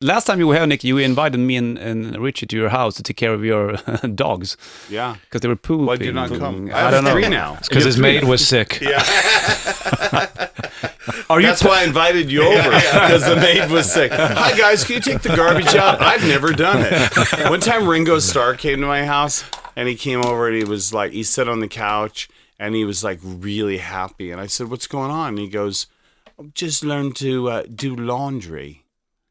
last time you were here, Nick, you invited me and, and Richie to your house to take care of your dogs Yeah. because they were pooping. Why did you not come? I don't know. Three now. Because his maid was sick. Are you? That's why I invited you over because the maid was sick. Hi guys, can you take the garbage out? I've never done it. One time Ringo Starr came to my house and he came over and he was like, he sat on the couch and he was like really happy. And I said, "What's going on?" And he goes, "I "Just learn to uh, do laundry."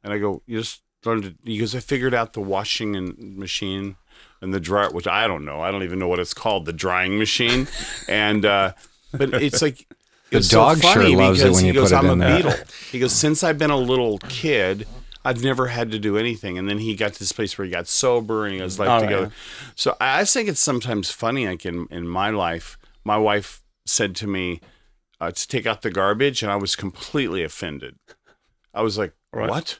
And I go, "You just learned to?" because "I figured out the washing and machine." And the dryer, which I don't know, I don't even know what it's called, the drying machine, and uh, but it's like The it's dog sure funny loves it because when he you goes, put it I'm in a there." beetle. He goes, since I've been a little kid, I've never had to do anything. And then he got to this place where he got sober and he goes life All right. together. So I I think it's sometimes funny. Like in in my life, my wife said to me uh, to take out the garbage, and I was completely offended. I was like, Right. what?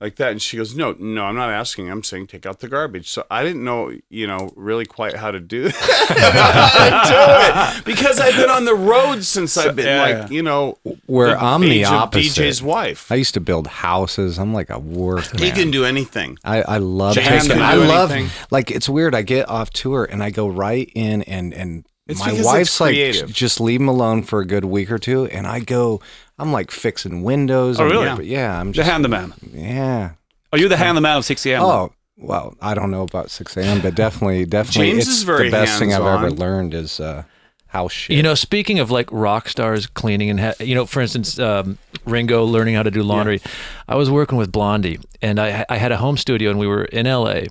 Like that, and she goes, "No, no, I'm not asking. I'm saying take out the garbage." So I didn't know, you know, really quite how to do, how to do it because I've been on the road since I've been yeah, like, yeah. you know, Where the I'm the age of opposite. DJ's wife. I used to build houses. I'm like a workman. He can do anything. I, I love James taking. I love anything. like it's weird. I get off tour and I go right in and and It's my wife's like just leave him alone for a good week or two, and I go. I'm like fixing windows. Oh, really? Yeah, but yeah, I'm just the just handyman. yeah. Are you the handyman of Sixx:A.M.? Oh well, I don't know about 6 a.m., but definitely, definitely, James it's is very the best thing I've ever hands-on. learned is uh, house shit. You know, speaking of like rock stars cleaning and ha- you know, for instance, um, Ringo learning how to do laundry. I was working with Blondie, and I I had a home studio, and we were in L.A.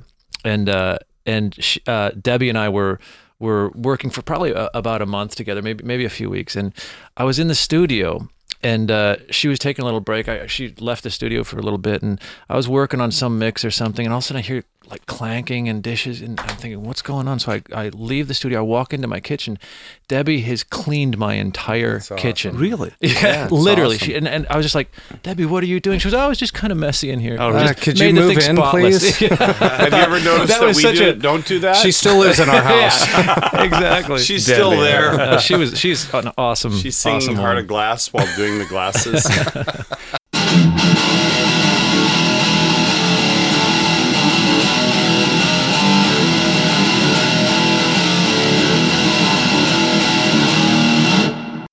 and uh, and sh uh, Debbie and I were were working for probably a, about a month together, maybe maybe a few weeks, and I was in the studio. And uh, she was taking a little break. I, she left the studio for a little bit, and I was working on some mix or something. And all of a sudden, I hear like clanking and dishes, and I'm thinking, "What's going on?" So I, I leave the studio. I walk into my kitchen. Debbie has cleaned my entire kitchen. Really? Yeah, it's literally. awesome. She and, and I was just like, Debbie, what are you doing? She was, oh, it's just kind of messy in here. Oh, Just could you move in, spotless." please? Have you ever noticed That that, was we such do, a- don't do that? she still lives in our house. yeah, exactly. She's still there. Uh, she was. She's an awesome. She's singing awesome Heart woman. of Glass while doing the glasses.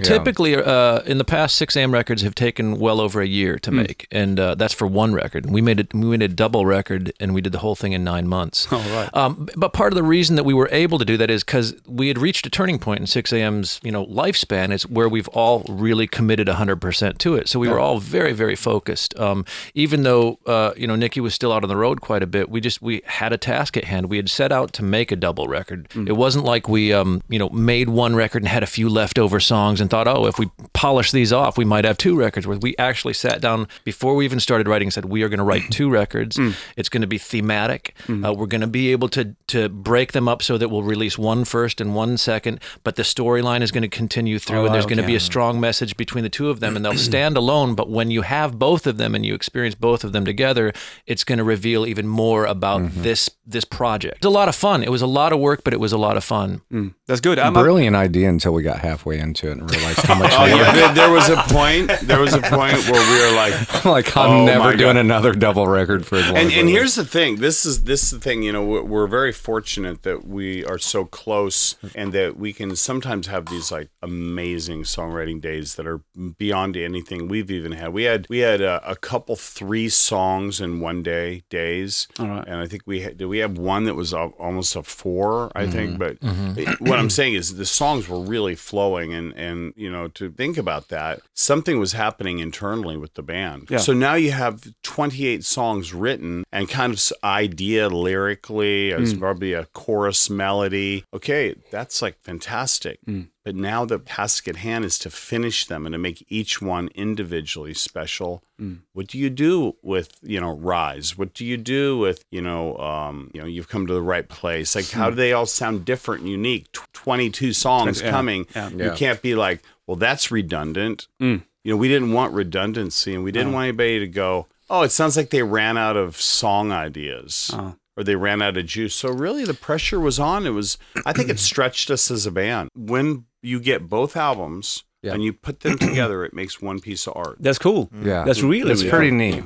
Typically, uh, in the past, Sixx:A.M. records have taken well over a year to make, and uh, that's for one record. We made it. We made a double record, and we did the whole thing in nine months. Oh, right. Um, but part of the reason that we were able to do that is because we had reached a turning point in Sixx:A.M.'s you know lifespan. Is where we've all really committed 100% to it. So we were all very very focused. Um, even though uh, you know Nikki was still out on the road quite a bit, we just we had a task at hand. We had set out to make a double record. Mm. It wasn't like we um, you know made one record and had a few leftover songs and thought, oh, if we polish these off, we might have two records. Where we actually sat down before we even started writing and said, we are going to write two records. Mm. It's going to be thematic. Uh, we're going to be able to to break them up so that we'll release one first and one second, but the storyline is going to continue through, and there's going to be a strong message between the two of them, and they'll stand alone. But when you have both of them and you experience both of them together, it's going to reveal even more about this this project. It's a lot of fun. It was a lot of work, but it was a lot of fun. That's good. I'm a, Brilliant idea until we got halfway into it and realized how much oh, yeah, there, there was a point. There was a point where we were like, like I'm Oh, never doing God. another double record for and and here's the thing. This is this is the thing. You know, we're, we're very fortunate that we are so close, and that we can sometimes have these like amazing songwriting days that are beyond anything we've even had. We had we had a, a couple three songs in one day days, right. and I think we had did we have one that was a, almost a four. I think, but Mm-hmm. it- what I'm saying is the songs were really flowing, and and you know to think about that, something was happening internally with the band. Yeah. So now you have 28 songs written and kind of idea lyrically, as Mm. probably a chorus melody. Okay, that's like fantastic. Mm. But now the task at hand is to finish them and to make each one individually special. Mm. What do you do with you know Rise? What do you do with you know um, you know you've come to the right place? Like how do they all sound different and unique? Tw- 22 songs Yeah, coming. yeah. You can't be like, well, that's redundant. Mm. You know, we didn't want redundancy, and we didn't want anybody to go, oh, it sounds like they ran out of song ideas. Oh. Or they ran out of juice. So really, the pressure was on. It was. I think it stretched us as a band. When you get both albums Yeah. and you put them together, it makes one piece of art. that's cool. Mm. yeah, That's really, that's really pretty neat.